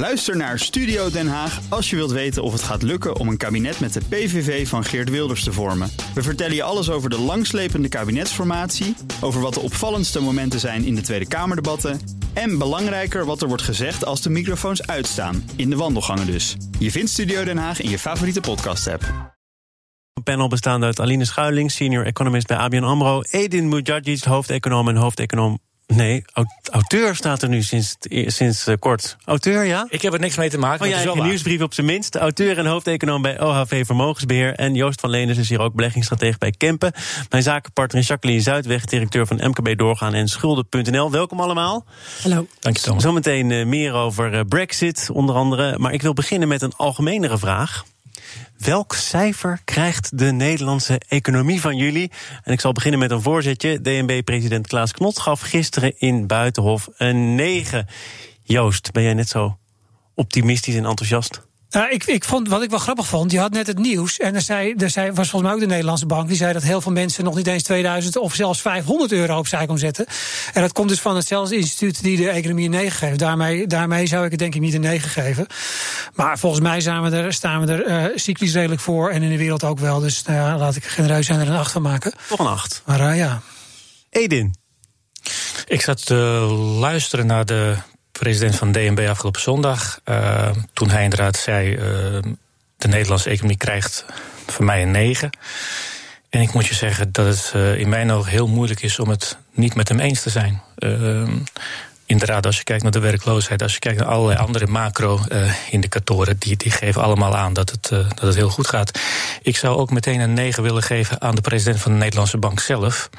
Luister naar Studio Den Haag als je wilt weten of het gaat lukken om een kabinet met de PVV van Geert Wilders te vormen. We vertellen je alles over de langslepende kabinetsformatie, over wat de opvallendste momenten zijn in de Tweede Kamerdebatten en belangrijker wat er wordt gezegd als de microfoons uitstaan, in de wandelgangen dus. Je vindt Studio Den Haag in je favoriete podcast-app. Een panel bestaande uit Aline Schuiling, senior economist bij ABN AMRO... Edin Mujadjic, hoofdeconoom en hoofdeconoom Nee, auteur staat er nu sinds, sinds uh, kort. Auteur, ja? Ik heb er niks mee te maken. Oh, ja, een nieuwsbrief op zijn minst. Auteur en hoofdeconoom bij OHV Vermogensbeheer. En Joost van Leeners is hier ook beleggingsstratege bij Kempen. Mijn zakenpartner Jacqueline Zuidweg, directeur van MKB Doorgaan en Schulden.nl. Welkom allemaal. Hallo. Dank je, Thomas. Zometeen uh, meer over uh, Brexit, onder andere. Maar ik wil beginnen met een algemenere vraag. Welk cijfer krijgt de Nederlandse economie van jullie? En ik zal beginnen met een voorzetje. DNB-president Klaas Knot gaf gisteren in Buitenhof een 9. Joost, ben jij net zo optimistisch en enthousiast? Nou, ik, ik vond, wat ik wel grappig vond, je had net het nieuws. En er, zei, er zei, was volgens mij ook de Nederlandse bank. Die zei dat heel veel mensen nog niet eens 2000 of zelfs 500 euro opzij kon zetten. En dat komt dus van hetzelfde instituut die de economie een 9 geeft. Daarmee, daarmee zou ik het denk ik niet een 9 geven. Maar volgens mij staan we er, staan we er uh, cyclisch redelijk voor. En in de wereld ook wel. Dus nou ja, laat ik genereus zijn er een 8 van maken. Toch een 8. Maar uh, ja. Edin. Ik zat te luisteren naar de president van DNB afgelopen zondag. Uh, toen hij inderdaad zei: uh, de Nederlandse economie krijgt van mij een 9. En ik moet je zeggen dat het uh, in mijn ogen heel moeilijk is om het niet met hem eens te zijn. Inderdaad, als je kijkt naar de werkloosheid, als je kijkt naar allerlei andere macro-indicatoren, die, die geven allemaal aan dat het, dat het heel goed gaat. Ik zou ook meteen een 9 willen geven aan de president van de Nederlandse Bank zelf.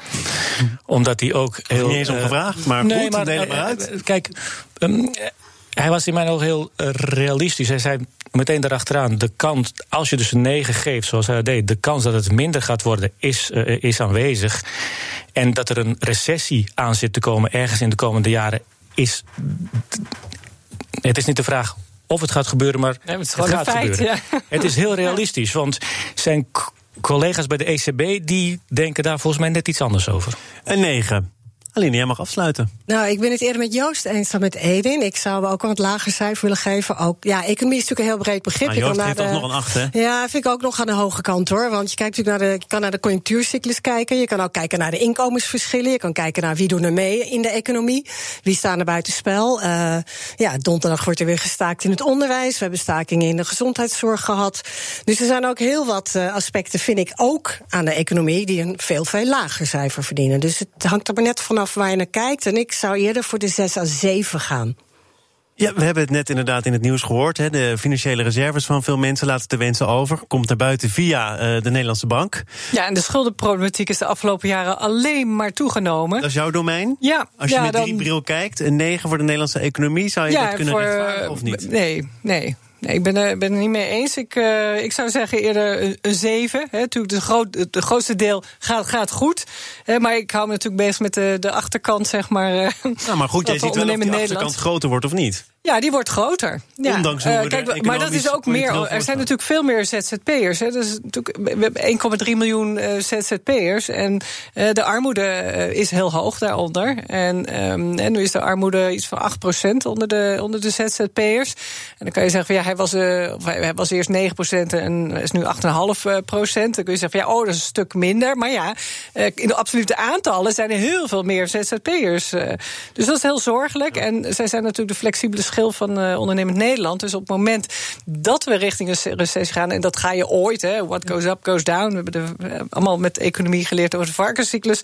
Omdat hij ook heel. Niet eens om gevraagd, maar nee, goed, maar, deel maar uit. Kijk, um, hij was in mijn ogen heel realistisch. Hij zei meteen daarachteraan: de kans, als je dus een 9 geeft, zoals hij deed, de kans dat het minder gaat worden, is, uh, is aanwezig. En dat er een recessie aan zit te komen ergens in de komende jaren, is. Het is niet de vraag of het gaat gebeuren, maar nee, het, het gaat feit, gebeuren. Ja. Het is heel realistisch, want zijn collega's bij de ECB die denken daar volgens mij net iets anders over. Een 9. Aline, jij mag afsluiten. Nou, ik ben het eerder met Joost eens dan met Edin. Ik zou ook een lager cijfer willen geven. Ook, ja, economie is natuurlijk een heel breed begrip. Maar Joost je geeft toch nog een 8, hè? Ja, vind ik ook nog aan de hoge kant, hoor. Want je, kijkt natuurlijk naar de, je kan naar de conjunctuurcyclus kijken. Je kan ook kijken naar de inkomensverschillen. Je kan kijken naar wie doen er mee in de economie. Wie staan er buitenspel. Uh, ja, donderdag wordt er weer gestaakt in het onderwijs. We hebben stakingen in de gezondheidszorg gehad. Dus er zijn ook heel wat uh, aspecten, vind ik, ook aan de economie... die een veel, veel lager cijfer verdienen. Dus het hangt er maar net vanaf waar je naar kijkt. En ik zou eerder voor de 6 à 7 gaan. Ja, we hebben het net inderdaad in het nieuws gehoord. Hè. De financiële reserves van veel mensen laten te wensen over. Komt naar buiten via uh, de Nederlandse bank. Ja, en de schuldenproblematiek is de afgelopen jaren alleen maar toegenomen. Dat is jouw domein? Ja. Als je ja, met dan... die bril kijkt, een 9 voor de Nederlandse economie, zou je ja, dat kunnen voor, rechtvaardigen of niet? Nee, nee. Nee, ik ben, er, ben het niet mee eens. Ik, uh, ik zou zeggen eerder een, een 7. Hè. Natuurlijk, de, groot, het grootste deel gaat, gaat goed. Hè, maar ik hou me natuurlijk bezig met de, de achterkant, zeg maar. Nou, maar goed, jij ziet wel of die achterkant groter wordt of niet. Ja, die wordt groter. Ja. Ondanks hoe uh, kijk, maar dat is ook meer. Er zijn natuurlijk veel meer ZZP'ers. Hè. Dus we hebben 1,3 miljoen uh, ZZP'ers. En uh, de armoede is heel hoog daaronder. En, um, en nu is de armoede iets van 8% onder de, onder de ZZP'ers. En dan kan je zeggen, van, ja, hij, was, hij was eerst 9% en is nu 8,5%. Dan kun je zeggen, van, ja, oh, dat is een stuk minder. Maar ja, in de absolute aantallen zijn er heel veel meer ZZP'ers. dus dat is heel zorgelijk. En zij zijn natuurlijk de flexibele schil van uh, ondernemend Nederland. Dus op het moment dat we richting een recessie gaan, en dat ga je ooit, hè, what goes up goes down. We hebben de, uh, allemaal met economie geleerd over de varkenscyclus.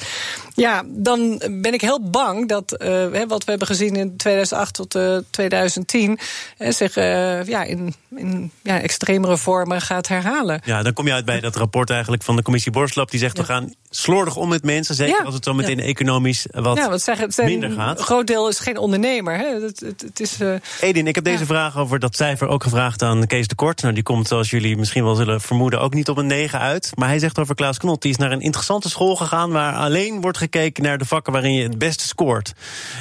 Ja, dan ben ik heel bang dat uh, wat we hebben gezien in 2008 tot 2010 zich ja, in, in ja, extremere vormen gaat herhalen. Ja, dan kom je uit bij dat rapport eigenlijk van de commissie Borstlap. Die zegt ja. we gaan slordig om met mensen, zeker ja. als het zo meteen economisch wat ja, wat zeggen, het minder gaat. Een groot deel is geen ondernemer. Hè. Het, het, het is, uh, Edin, ik heb deze vraag over dat cijfer ook gevraagd aan Kees de Kort. Nou, die komt, zoals jullie misschien wel zullen vermoeden, ook niet op een 9 uit. Maar hij zegt over Klaas Knot, die is naar een interessante school gegaan... waar alleen wordt gekeken naar de vakken waarin je het beste scoort.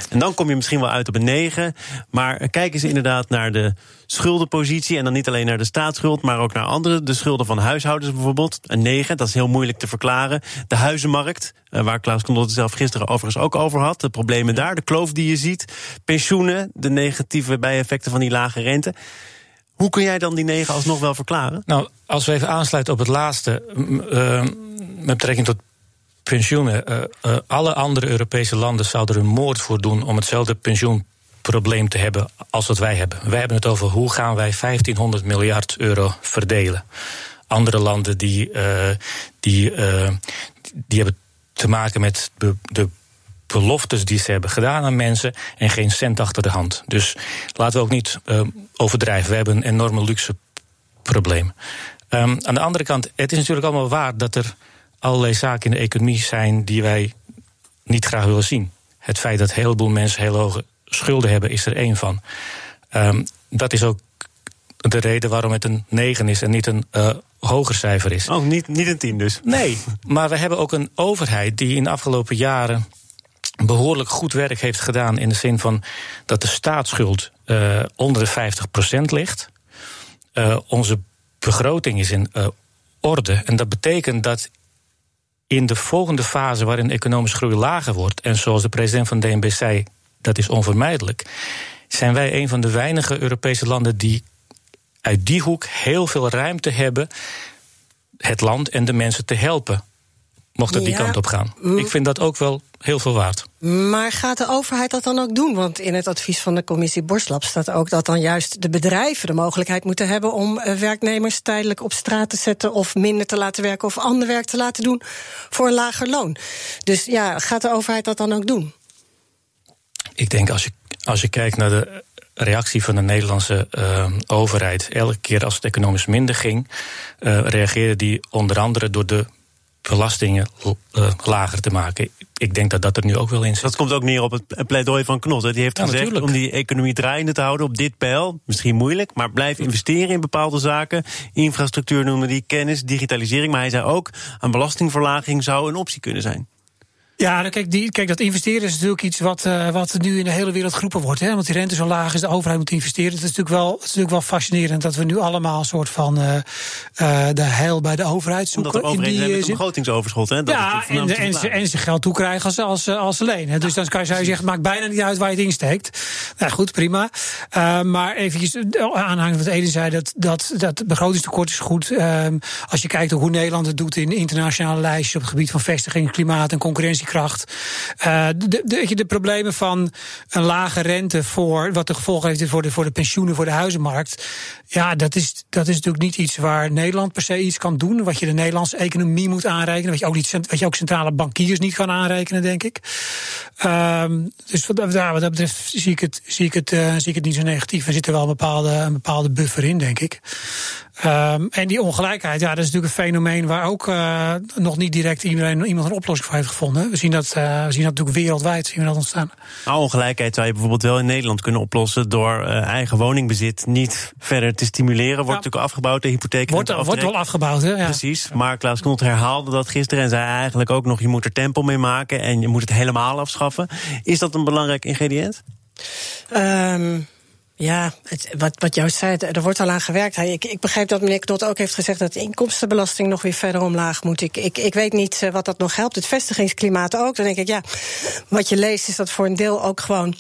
En dan kom je misschien wel uit op een 9. Maar kijk eens inderdaad naar de schuldenpositie. En dan niet alleen naar de staatsschuld, maar ook naar andere. De schulden van huishoudens bijvoorbeeld. Een 9, dat is heel moeilijk te verklaren. De huizenmarkt, waar Klaus het zelf gisteren overigens ook over had. De problemen daar, de kloof die je ziet. Pensioenen, de negatieve bijeffecten van die lage rente. Hoe kun jij dan die negen alsnog wel verklaren? Nou, als we even aansluiten op het laatste, met betrekking tot pensioenen. alle andere Europese landen zouden er een moord voor doen om hetzelfde pensioen probleem te hebben als wat wij hebben. Wij hebben het over hoe gaan wij 1500 miljard euro verdelen. Andere landen die, uh, die, uh, die hebben te maken met de, beloftes die ze hebben gedaan aan mensen en geen cent achter de hand. Dus laten we ook niet uh, overdrijven. We hebben een enorme luxe probleem. Um, aan de andere kant, het is natuurlijk allemaal waar dat er allerlei zaken in de economie zijn die wij niet graag willen zien. Het feit dat een heleboel mensen heel hoge schulden hebben, is er één van. Um, dat is ook de reden waarom het een 9 is en niet een uh, hoger cijfer is. Oh, niet, niet een 10 dus? Nee, maar we hebben ook een overheid die in de afgelopen jaren behoorlijk goed werk heeft gedaan. In de zin van dat de staatsschuld uh, onder de 50% ligt. Uh, onze begroting is in orde. En dat betekent dat in de volgende fase waarin economische groei lager wordt. En zoals de president van DNB zei, dat is onvermijdelijk. Zijn wij een van de weinige Europese landen die uit die hoek heel veel ruimte hebben het land en de mensen te helpen. Mocht het die kant op gaan. Ik vind dat ook wel heel veel waard. Maar gaat de overheid dat dan ook doen? Want in het advies van de commissie Borslap staat ook dat dan juist de bedrijven de mogelijkheid moeten hebben om eh, werknemers tijdelijk op straat te zetten of minder te laten werken of ander werk te laten doen voor een lager loon. Dus ja, gaat de overheid dat dan ook doen? Ik denk als je, als je kijkt naar de reactie van de Nederlandse uh, overheid. Elke keer als het economisch minder ging, uh, reageerde die onder andere door de belastingen uh, lager te maken. Ik denk dat dat er nu ook wel in zit. Dat komt ook neer op het pleidooi van Knot. Die heeft gezegd natuurlijk. om die economie draaiende te houden op dit pijl. Misschien moeilijk, maar blijf investeren in bepaalde zaken. Infrastructuur noemen die, kennis, digitalisering. Maar hij zei ook, een belastingverlaging zou een optie kunnen zijn. Ja, kijk, die, kijk, dat investeren is natuurlijk iets wat, uh, wat nu in de hele wereld geroepen wordt. Hè? Want die rente zo laag is, de overheid moet investeren. Het is natuurlijk wel, het is natuurlijk wel fascinerend dat we nu allemaal een soort van uh, uh, de heil bij de overheid zoeken. Omdat de overheid in die, begrotingsoverschot. Hè? Dat ja, en, en, ze, en ze geld toekrijgen als, als, als leen. Hè? Dus dan kan je, zeggen, het maakt bijna niet uit waar je het insteekt. Nou goed, prima. maar eventjes aanhangen wat Eden zei, dat, dat, dat begrotingstekort is goed. Ehm, als je kijkt hoe Nederland het doet in internationale lijstjes op het gebied van vestiging, klimaat en concurrentie kracht. Uh, de, de, de, problemen van een lage rente voor wat de gevolgen heeft voor de, voor de pensioenen, voor de huizenmarkt. Ja, dat is, dat is natuurlijk niet iets waar Nederland per se iets kan doen. Wat je de Nederlandse economie moet aanrekenen. Wat je ook, niet, wat je ook centrale bankiers niet kan aanrekenen, denk ik. Um, dus wat, wat, dat betreft zie ik het, zie ik het, uh, zie ik het niet zo negatief. Er zit er wel een bepaalde, een bepaalde buffer in, denk ik. Um, en die ongelijkheid, ja, dat is natuurlijk een fenomeen waar ook uh, nog niet direct iedereen, iemand een oplossing voor heeft gevonden. We zien dat, uh, we zien dat natuurlijk wereldwijd zien we dat ontstaan. Nou, ongelijkheid zou je bijvoorbeeld wel in Nederland kunnen oplossen door uh, eigen woningbezit niet verder te stimuleren. Wordt natuurlijk afgebouwd, de hypotheek. Wordt, wordt wel afgebouwd, hè? Ja. Precies. Maar Klaus Knot herhaalde dat gisteren en zei eigenlijk ook nog: je moet er tempo mee maken en je moet het helemaal afschaffen. Is dat een belangrijk ingrediënt? Um. Ja, het, wat, wat jou zei, er wordt al aan gewerkt. Ik, ik begrijp dat meneer Knot ook heeft gezegd dat de inkomstenbelasting nog weer verder omlaag moet. Ik, ik, ik weet niet eh, wat dat nog helpt. Het vestigingsklimaat ook. Dan denk ik, ja, wat je leest is dat voor een deel ook gewoon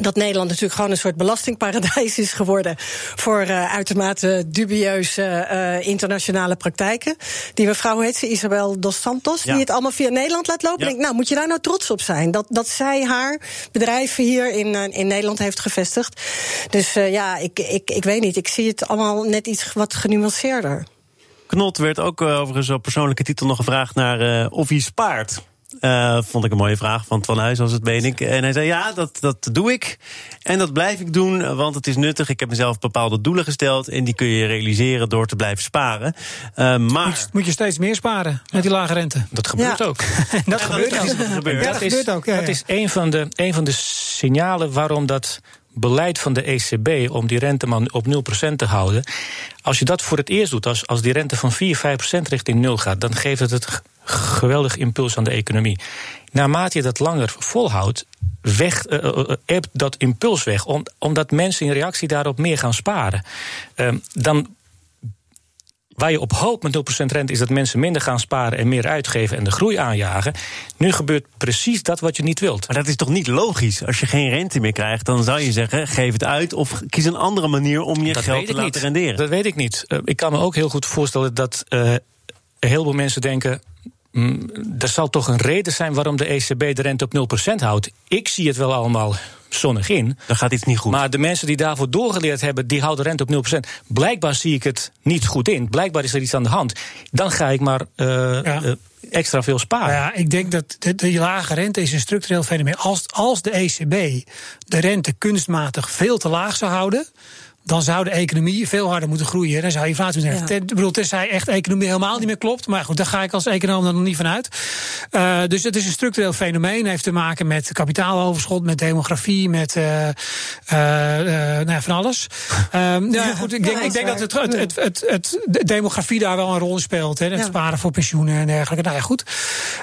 dat Nederland natuurlijk gewoon een soort belastingparadijs is geworden voor uh, uitermate dubieuze uh, internationale praktijken. Die mevrouw heet ze, Isabel dos Santos, die het allemaal via Nederland laat lopen. Ja. Denk, nou, moet je daar nou trots op zijn? Dat, dat zij haar bedrijven hier in, uh, in Nederland heeft gevestigd. Dus ja, ik, ik, ik weet niet. Ik zie het allemaal net iets wat genuanceerder. Knot werd ook overigens op persoonlijke titel nog gevraagd naar of hij spaart. Uh, vond ik een mooie vraag van Van Huis, als het meen ik. En hij zei: Ja, dat, dat doe ik. En dat blijf ik doen, want het is nuttig. Ik heb mezelf bepaalde doelen gesteld. En die kun je realiseren door te blijven sparen. Uh, maar... Moet je, moet, je, steeds meer sparen met die lage rente? Dat gebeurt ja. ook. dat, gebeurt ook. Dat, gebeurt. dat, is, ook. Ja, dat is een van, de, een van de signalen waarom dat beleid van de ECB om die renteman op 0% te houden. Als je dat voor het eerst doet, als, als die rente van 4, 5% richting 0 gaat, dan geeft het het geweldig impuls aan de economie. Naarmate je dat langer volhoudt, weg, uh, dat impuls weg, om, omdat mensen in reactie daarop meer gaan sparen. Uh, dan Waar je op hoopt met 0% rente is dat mensen minder gaan sparen en meer uitgeven en de groei aanjagen. Nu gebeurt precies dat wat je niet wilt. Maar dat is toch niet logisch? Als je geen rente meer krijgt, dan zou je zeggen: geef het uit of kies een andere manier om je dat geld te laten niet. renderen. Dat weet ik niet. Ik kan me ook heel goed voorstellen dat uh, heel veel mensen denken. Mm, er zal toch een reden zijn waarom de ECB de rente op 0% houdt. Ik zie het wel allemaal zonnig in. Dan gaat iets niet goed. Maar de mensen die daarvoor doorgeleerd hebben, die houden rente op 0%. Blijkbaar zie ik het niet goed in. Blijkbaar is er iets aan de hand. Dan ga ik maar uh, ja. uh, extra veel sparen. Ja, ik denk dat de, de, lage rente is een structureel fenomeen. Als, als de ECB de rente kunstmatig veel te laag zou houden dan zou de economie veel harder moeten groeien. Dan zou je inflatie moeten hebben. Ja. Ik bedoel, tenzij echt de economie helemaal niet meer klopt. Maar goed, daar ga ik als econoom dan nog niet van uit. Uh, dus het is een structureel fenomeen. heeft te maken met kapitaaloverschot, met demografie, met uh, uh, nou, van alles. um, ja, goed, ik denk, ik denk dat het, het, het, het, het, de demografie daar wel een rol in speelt. Hè, het ja. sparen voor pensioenen en dergelijke. Nou ja, goed.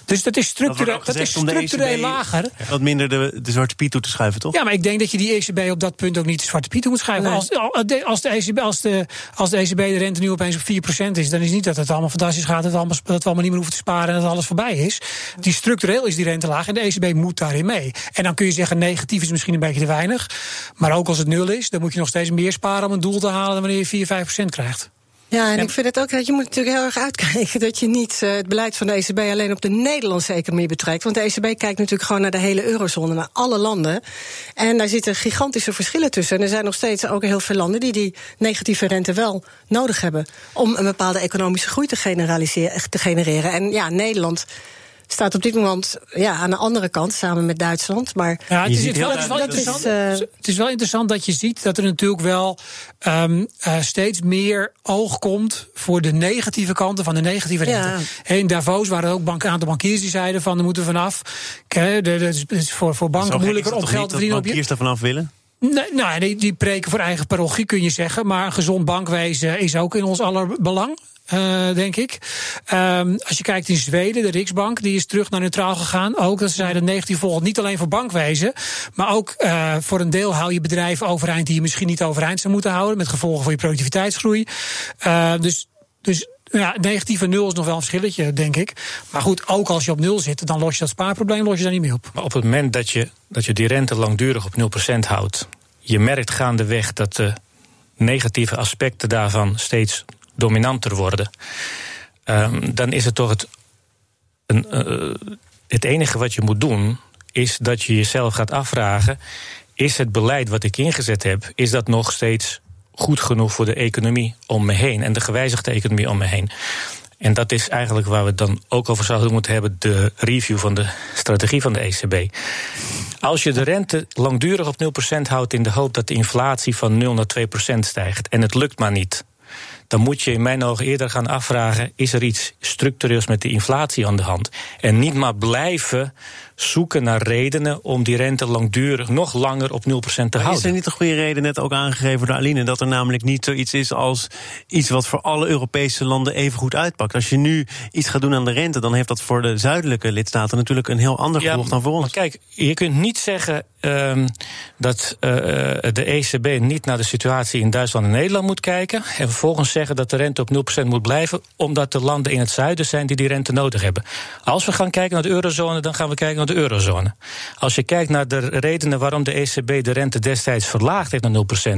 Dus dat is structureel, dat, dat is structureel lager. Wat minder de, de zwarte piet toe te schuiven, toch? Ja, maar ik denk dat je die ECB op dat punt ook niet de zwarte piet toe moet schuiven. Nee. Als, als de, ECB, als, de, als de ECB de rente nu opeens op 4% is, dan is niet dat het allemaal fantastisch gaat, dat, allemaal, dat we allemaal niet meer hoeven te sparen en dat alles voorbij is. Die structureel is die rente laag en de ECB moet daarin mee. En dan kun je zeggen, negatief is misschien een beetje te weinig. Maar ook als het nul is, dan moet je nog steeds meer sparen om een doel te halen dan wanneer je 4, 5% krijgt. Ja, en ik vind het ook dat je moet natuurlijk heel erg uitkijken dat je niet uh, het beleid van de ECB alleen op de Nederlandse economie betrekt. Want de ECB kijkt natuurlijk gewoon naar de hele eurozone, naar alle landen. En daar zitten gigantische verschillen tussen. En er zijn nog steeds ook heel veel landen die die negatieve rente wel nodig hebben om een bepaalde economische groei te, generaliseren, te genereren. En ja, Nederland staat op dit moment ja, aan de andere kant, samen met Duitsland. Maar ja, het, is, het, wel, wel dat is, uh, het is wel interessant dat je ziet dat er natuurlijk wel um, uh, steeds meer oog komt voor de negatieve kanten van de negatieve rente. Ja. In Davos waren er ook bank, een aantal bankiers die zeiden van er moeten vanaf. Het is voor, voor banken moeilijker om geld te verdienen. Dat bankiers er vanaf willen? Nee, nou, die, die preken voor eigen parochie, kun je zeggen. Maar een gezond bankwezen is ook in ons aller belang. Uh, denk ik. Um, als je kijkt in Zweden, de Riksbank, die is terug naar neutraal gegaan. Ook dat ze zeiden negatief volgt niet alleen voor bankwezen, maar ook uh, voor een deel hou je bedrijven overeind die je misschien niet overeind zou moeten houden, met gevolgen voor je productiviteitsgroei. Uh, dus, dus ja, negatieve nul is nog wel een verschilletje, denk ik. Maar goed, ook als je op nul zit, dan los je dat spaarprobleem los je daar niet mee op. Maar op het moment dat je, dat je die rente langdurig op 0% houdt, je merkt gaandeweg dat de negatieve aspecten daarvan steeds dominanter worden, um, dan is het toch het, een, uh, het enige wat je moet doen, is dat je jezelf gaat afvragen: is het beleid wat ik ingezet heb, is dat nog steeds goed genoeg voor de economie om me heen en de gewijzigde economie om me heen? En dat is eigenlijk waar we het dan ook over zouden moeten hebben: de review van de strategie van de ECB. Als je de rente langdurig op 0% houdt in de hoop dat de inflatie van 0 naar 2% stijgt en het lukt maar niet, dan moet je in mijn ogen eerder gaan afvragen: is er iets structureels met de inflatie aan de hand? En niet maar blijven zoeken naar redenen om die rente langdurig nog langer op 0% te maar houden. Is er niet een goede reden, net ook aangegeven door Aline, dat er namelijk niet zoiets is als iets wat voor alle Europese landen even goed uitpakt? Als je nu iets gaat doen aan de rente, dan heeft dat voor de zuidelijke lidstaten natuurlijk een heel ander gevolg dan voor ons. Kijk, je kunt niet zeggen um, dat uh, de ECB niet naar de situatie in Duitsland en Nederland moet kijken en vervolgens zeggen dat de rente op 0% moet blijven, omdat de landen in het zuiden zijn die die rente nodig hebben. Als we gaan kijken naar de eurozone, dan gaan we kijken naar de eurozone. Als je kijkt naar de redenen waarom de ECB de rente destijds verlaagd heeft naar 0%,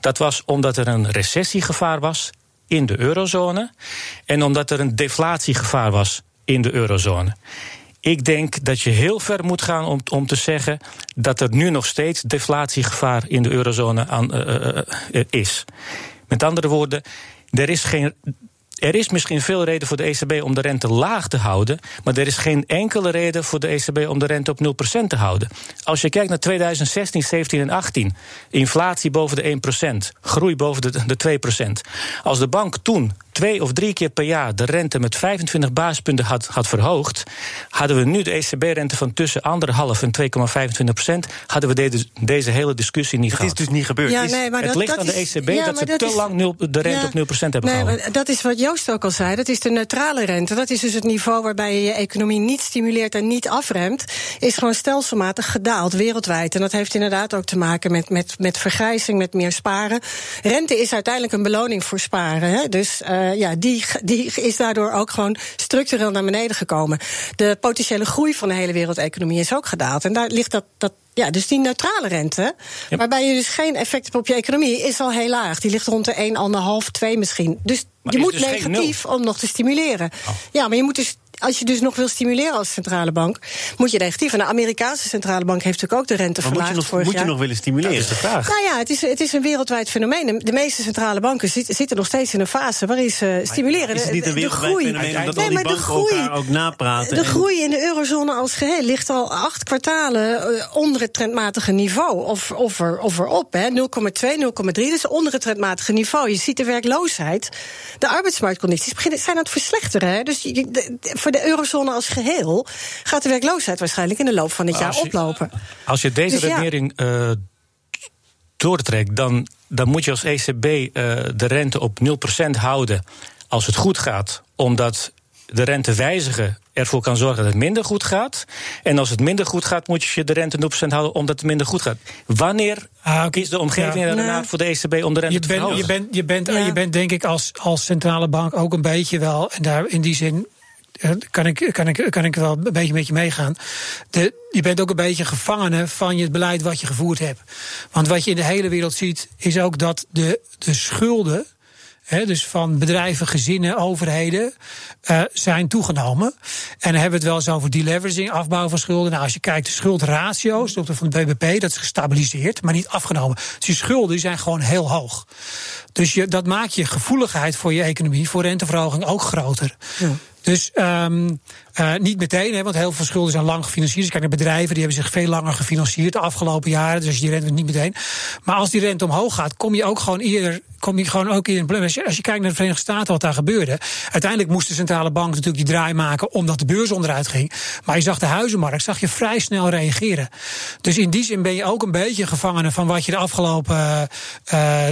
dat was omdat er een recessiegevaar was in de eurozone en omdat er een deflatiegevaar was in de eurozone. Ik denk dat je heel ver moet gaan om, om te zeggen dat er nu nog steeds deflatiegevaar in de eurozone aan, uh, uh, is. Met andere woorden, er is geen er is misschien veel reden voor de ECB om de rente laag te houden, maar er is geen enkele reden voor de ECB om de rente op 0% te houden. Als je kijkt naar 2016, 17 en 18, inflatie boven de 1%, groei boven de, de 2%. Als de bank toen twee of drie keer per jaar de rente met 25 basispunten had, had verhoogd, hadden we nu de ECB-rente van tussen anderhalf en 2,25 procent, hadden we deze, deze hele discussie niet het gehad. Het is dus niet gebeurd. Ja, nee, maar het dat, ligt dat aan de ECB ja, dat ze dat te is, lang nul, de rente ja, op 0 procent hebben nee, gehouden. Maar dat is wat Joost ook al zei. Dat is de neutrale rente. Dat is dus het niveau waarbij je je economie niet stimuleert en niet afremt. Is gewoon stelselmatig gedaald wereldwijd. En dat heeft inderdaad ook te maken met, met, met vergrijzing, met meer sparen. Rente is uiteindelijk een beloning voor sparen. Hè? Dus uh, uh, ja, die, die is daardoor ook gewoon structureel naar beneden gekomen. De potentiële groei van de hele wereldeconomie is ook gedaald. En daar ligt dat, dat ja, dus die neutrale rente, waarbij je dus geen effect hebt op je economie, is al heel laag. Die ligt rond de 1,5, 2 misschien. Dus je moet dus negatief om nog te stimuleren. Oh. Ja, maar je moet dus als je dus nog wil stimuleren als centrale bank, moet je negatief. En de Amerikaanse centrale bank heeft natuurlijk ook de rente verlaagd. Moet je nog, moet je nog willen stimuleren? Dat is de vraag. Nou ja, het is, het is een wereldwijd fenomeen. De meeste centrale banken zitten nog steeds in een fase waarin ze stimuleren. Is het niet een wereldwijd groei. fenomeen dat nee, al die banken groei, elkaar ook napraten? De groei in de eurozone als geheel ligt al acht kwartalen eh, onder het trendmatige niveau. Of, of, er, of erop, 0,2, 0,3. Dus onder het trendmatige niveau. Je ziet de werkloosheid. De arbeidsmarktcondities zijn aan het verslechteren. Hè? Dus voor de eurozone als geheel gaat de werkloosheid waarschijnlijk in de loop van het jaar oplopen. Als je deze dus redenering uh, doortrekt, dan, dan moet je als ECB uh, de rente op 0% houden als het goed gaat, omdat de rente wijzigen ervoor kan zorgen dat het minder goed gaat. En als het minder goed gaat, moet je de rente 0% houden omdat het minder goed gaat. Wanneer ah, is de omgeving ja, nou, voor de ECB om de rente je te verhogen? Je bent, je bent, je bent denk ik als, als centrale bank ook een beetje wel, en daar in die zin eh, kan ik, kan, ik, kan ik wel een beetje met je meegaan. De, je bent ook een beetje gevangene van je beleid wat je gevoerd hebt. Want wat je in de hele wereld ziet, is ook dat de, de schulden. dus van bedrijven, gezinnen, overheden uh, zijn toegenomen. En dan hebben we het wel eens over deleveraging, afbouw van schulden. Nou, als je kijkt, de schuldratio's van de BBP, dat is gestabiliseerd, maar niet afgenomen. Dus die schulden zijn gewoon heel hoog. Dus je, dat maakt je gevoeligheid voor je economie, voor renteverhoging ook groter. Ja. Dus um, uh, niet meteen, hè, want heel veel schulden zijn lang gefinancierd. Dus kijk naar bedrijven, die hebben zich veel langer gefinancierd de afgelopen jaren. Dus die rente niet meteen. Maar als die rente omhoog gaat, kom je ook gewoon eerder kom je gewoon ook in een probleem. Als je, als je kijkt naar de Verenigde Staten, wat daar gebeurde. Uiteindelijk moest de centrale bank natuurlijk die draai maken omdat de beurs onderuit ging. Maar je zag de huizenmarkt, zag je vrij snel reageren. Dus in die zin ben je ook een beetje gevangene van wat je de afgelopen, uh,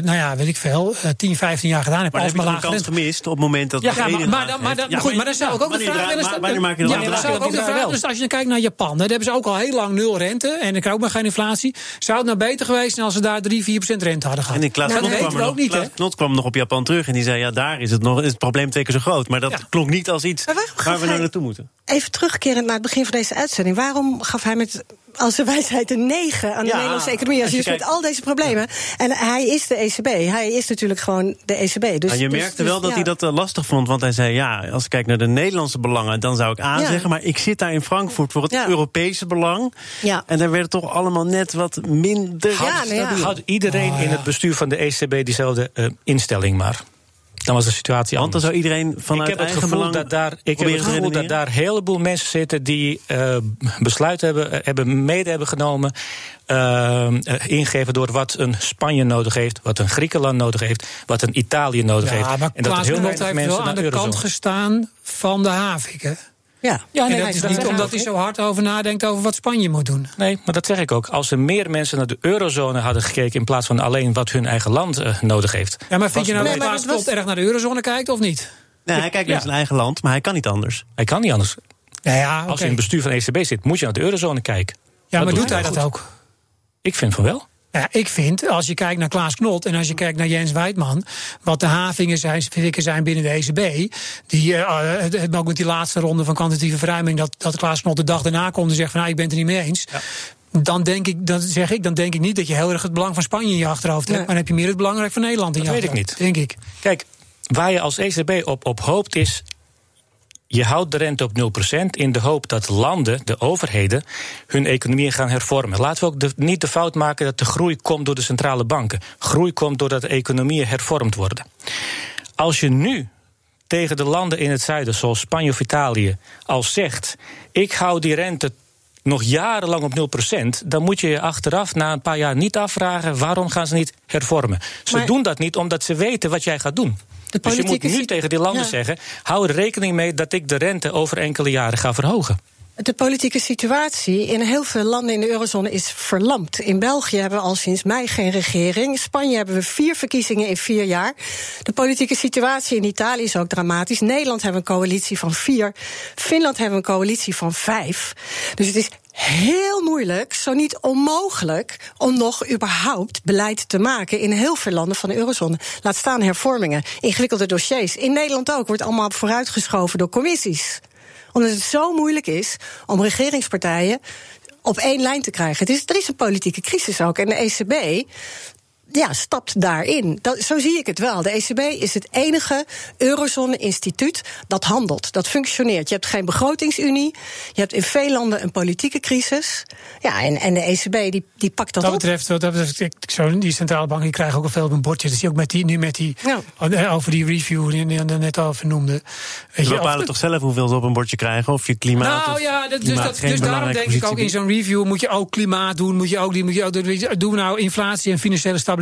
nou ja, weet ik veel, 10, 15 jaar gedaan hebt. Maar heb je een kans gemist op het moment dat. Ja, maar, maar, maar, maar, ja, goed, maar dan zou ik ook de vraag willen stellen. maak je ja, zou ik ook de vraag Dus als je dan kijkt naar Japan, daar hebben ze ook al heel lang nul rente. En ik ook maar geen inflatie. Zou het nou beter geweest zijn als ze daar 3, 4% rente hadden gehad? En in Klaas nou, dat ook niet, Knot kwam nog op Japan terug en die zei: ja, daar is het, nog, is het probleem twee keer zo groot. Maar dat klonk niet als iets waar we nu naartoe moeten. Even terugkerend naar het begin van deze uitzending. Waarom gaf hij met als de wijsheid een negen aan de Nederlandse economie. Als, je, dus met al deze problemen. En hij is de ECB. Hij is natuurlijk gewoon de ECB. Dus, nou, je dus- merkte dus, wel dat hij dat uh, lastig vond. Want hij zei: ja, als ik kijk naar de Nederlandse belangen, dan zou ik aanzeggen. Maar ik zit daar in Frankfurt voor het Europese belang. Ja. En daar werd toch allemaal net wat minder. Houdt, ja, Houdt iedereen in het bestuur van de ECB diezelfde uh, instelling maar? Dan was de situatie Want dan zou iedereen vanuit ik heb het gevoel dat daar, Ik heb het gevoel dat daar een heleboel mensen zitten die uh, besluiten hebben, eh, hebben mede hebben genomen. Uh, ingegeven door wat een Spanje nodig heeft, wat een Griekenland nodig heeft, wat een Italië nodig ja, heeft. Maar en dat heel heeft wel aan de kant gestaan van de Havik. Ja, ja nee, dat is niet omdat hij zo hard over nadenkt over wat Spanje moet doen. Nee, maar dat zeg ik ook. Als er meer mensen naar de eurozone hadden gekeken... in plaats van alleen wat hun eigen land uh, nodig heeft. Ja, maar vind je nou dat Klaas was... erg naar de eurozone kijkt of niet? Nee, hij kijkt naar zijn eigen land, maar hij kan niet anders. Hij kan niet anders. Ja, ja, okay. Als je in het bestuur van de ECB zit, moet je naar de eurozone kijken. Ja, dat maar doet hij dat ook? Ik vind van wel. Ja, ik vind, als je kijkt naar Klaas Knot en als je kijkt naar Jens Wijtman, wat de havingen zijn, zijn binnen de ECB, die uh, ook met die laatste ronde van kwantitatieve verruiming, dat, dat Klaas Knot de dag daarna komt en zegt van nou, ik ben het er niet mee eens. Ja. Dan denk ik, dan zeg ik, dan denk ik niet dat je heel erg het belang van Spanje in je achterhoofd hebt. Maar dan heb je meer het belangrijk van Nederland in dat je achterhoofd. Dat weet ik niet. Denk ik. Kijk, waar je als ECB op, op hoopt is je houdt de rente op 0% in de hoop dat landen, de overheden, hun economieën gaan hervormen. Laten we ook de, niet de fout maken dat de groei komt door de centrale banken. Groei komt doordat de economieën hervormd worden. Als je nu tegen de landen in het zuiden, zoals Spanje of Italië, al zegt: ik hou die rente nog jarenlang op 0%, dan moet je je achteraf na een paar jaar niet afvragen waarom gaan ze niet hervormen. Ze doen dat niet omdat ze weten wat jij gaat doen dus je moet nu tegen die landen zeggen: hou er rekening mee dat ik de rente over enkele jaren ga verhogen. De politieke situatie in heel veel landen in de eurozone is verlamd. In België hebben we al sinds mei geen regering. In Spanje hebben we vier verkiezingen in vier jaar. De politieke situatie in Italië is ook dramatisch. Nederland hebben een coalitie van vier. Finland hebben een coalitie van vijf. Dus het is heel moeilijk, zo niet onmogelijk, om nog überhaupt beleid te maken in heel veel landen van de eurozone. Laat staan hervormingen, ingewikkelde dossiers. In Nederland ook wordt allemaal vooruitgeschoven door commissies omdat het zo moeilijk is om regeringspartijen op één lijn te krijgen. Het is, er is een politieke crisis ook. En de ECB ja, stapt daarin. Dat, zo zie ik het wel. De ECB is het enige eurozone-instituut dat handelt, dat functioneert. Je hebt geen begrotingsunie, je hebt in veel landen een politieke crisis. Ja, en, en de ECB die, die pakt dat, dat betreft, op. Dat betreft, zo, die centrale banken die krijgen ook al veel op een bordje. Dus die ook met die, nu met die, ja. over die review die je net al vernoemde. Weet je bepalen toch zelf hoeveel ze op een bordje krijgen? Of je klimaat. Nou ja, dat, dus, dat, dus daarom denk ik ook in zo'n review moet je ook klimaat doen. Moet je ook, die, moet je ook, doen we nou inflatie en financiële stabiliteit.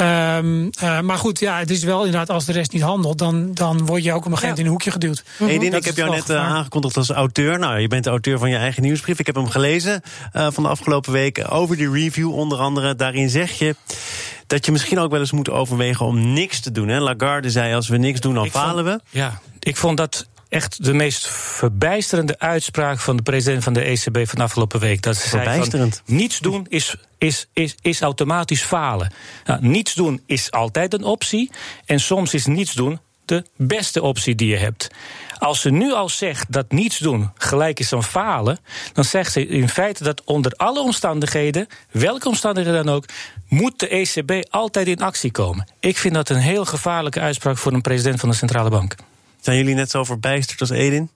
Um, uh, maar goed, ja, het is wel inderdaad, als de rest niet handelt, dan, dan word je ook op een gegeven moment in een hoekje geduwd. -hmm. ik heb jou net uh, aangekondigd als auteur. Nou, je bent de auteur van je eigen nieuwsbrief. Ik heb hem gelezen uh, van de afgelopen weken over die review onder andere. Daarin zeg je dat je misschien ook wel eens moet overwegen om niks te doen. Hè? Lagarde zei, als we niks doen, dan ik falen vond, we. Ja, ik vond dat echt de meest verbijsterende uitspraak van de president van de ECB van afgelopen week. Dat ze zei van, niets doen is, is, is, is automatisch falen. Nou, niets doen is altijd een optie. En soms is niets doen de beste optie die je hebt. Als ze nu al zegt dat niets doen gelijk is aan falen, dan zegt ze in feite dat onder alle omstandigheden, welke omstandigheden dan ook, moet de ECB altijd in actie komen. Ik vind dat een heel gevaarlijke uitspraak voor een president van de centrale bank. Zijn jullie net zo verbijsterd als Edin?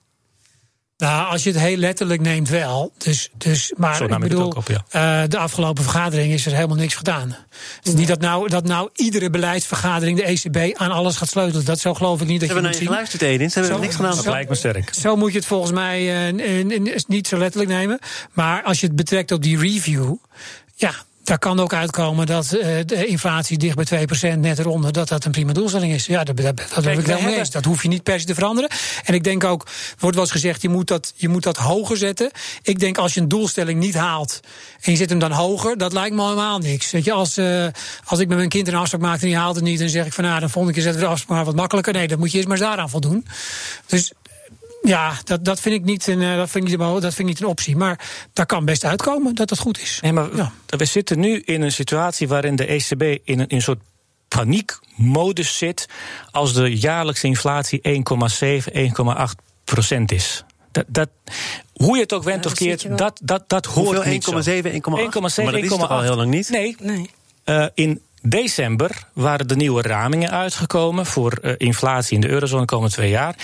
Nou, als je het heel letterlijk neemt wel. Dus, dus, maar ik bedoel, ik op, ja. uh, de afgelopen vergadering is er helemaal niks gedaan. Het is niet dat nou, dat nou iedere beleidsvergadering de ECB aan alles gaat sleutelen. Dat zo geloof ik niet. Dat Ze hebben naar je geluisterd, Edin. Ze hebben zo, niks gedaan. Dat lijkt me sterk. Zo moet je het volgens mij uh, niet zo letterlijk nemen. Maar als je het betrekt op die review. Ja, daar kan ook uitkomen dat uh, de inflatie dicht bij 2% net eronder, dat dat een prima doelstelling is. Ja, dat, dat, dat heb ik wel mee. Dat hoef je niet per se te veranderen. En ik denk ook, wordt wel eens gezegd, je moet, dat, je moet dat hoger zetten. Ik denk als je een doelstelling niet haalt en je zet hem dan hoger, dat lijkt me helemaal niks. Weet je, als, uh, als ik met mijn kind een afspraak maak en die haalt het niet, dan zeg ik van nou, dan volgende keer zetten we de afspraak maar wat makkelijker. Nee, dat moet je eerst maar eens daaraan voldoen. Dus ja, dat, dat, vind ik niet een, dat, vind ik niet, dat vind ik niet een optie. Maar daar kan best uitkomen dat dat goed is. Nee, maar ja. we zitten nu in een situatie waarin de ECB in een, in een soort paniekmodus zit. als de jaarlijkse inflatie 1,7, 1,8 procent is. Dat, dat, hoe je het ook went ja, of keert, dat, dat, dat hoort niet 1,7, 1,8? Maar dat is toch al heel lang niet? Nee. nee. Uh, in december waren de nieuwe ramingen uitgekomen voor uh, inflatie in de eurozone de komende twee jaar.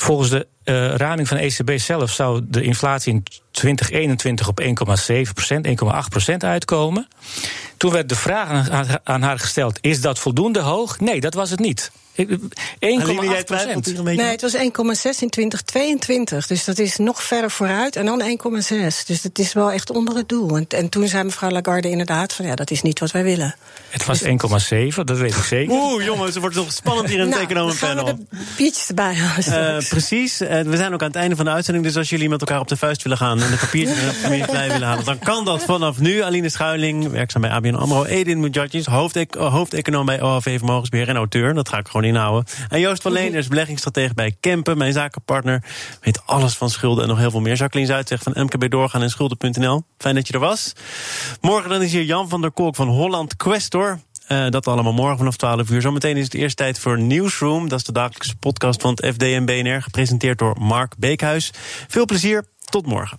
Volgens de uh, raming van de ECB zelf zou de inflatie in 2021 op 1,7 procent, 1,8 procent uitkomen. Toen werd de vraag aan, haar gesteld: is dat voldoende hoog? Nee, dat was het niet. 1,8 procent. Nee, het was 1,6 in 2022. Dus dat is nog verder vooruit. En dan 1,6. Dus dat is wel echt onder het doel. En, en, toen zei mevrouw Lagarde inderdaad van ja, dat is niet wat wij willen. Het was 1,7, dat weet ik zeker. Oeh, jongens, het wordt nog spannend hier in het nou, economenpanel. We de biertjes erbij. Uh, precies. Uh, we zijn ook aan het einde van de uitzending. Dus als jullie met elkaar op de vuist willen gaan en de papiertjes er bij willen halen, dan kan dat vanaf nu. Aline Schuiling, werkzaam bij ABN AMRO. Edin Mujadjis, hoofdeconoom bij OHV Vermogensbeheer en auteur. Dat ga ik gewoon inhouden. En Joost van Leeners, beleggingsstratege bij Kempen, mijn zakenpartner. Weet alles van schulden en nog heel veel meer. Jacqueline Zuid van MKB Doorgaan en Schulden.nl. Fijn dat je er was. Morgen dan is hier Jan van der Kolk van Holland Questor. Uh, dat allemaal morgen vanaf 12 uur. Zometeen is het eerst tijd voor Newsroom. Dat is de dagelijkse podcast van het FD en BNR. Gepresenteerd door Mark Beekhuis. Veel plezier. Tot morgen.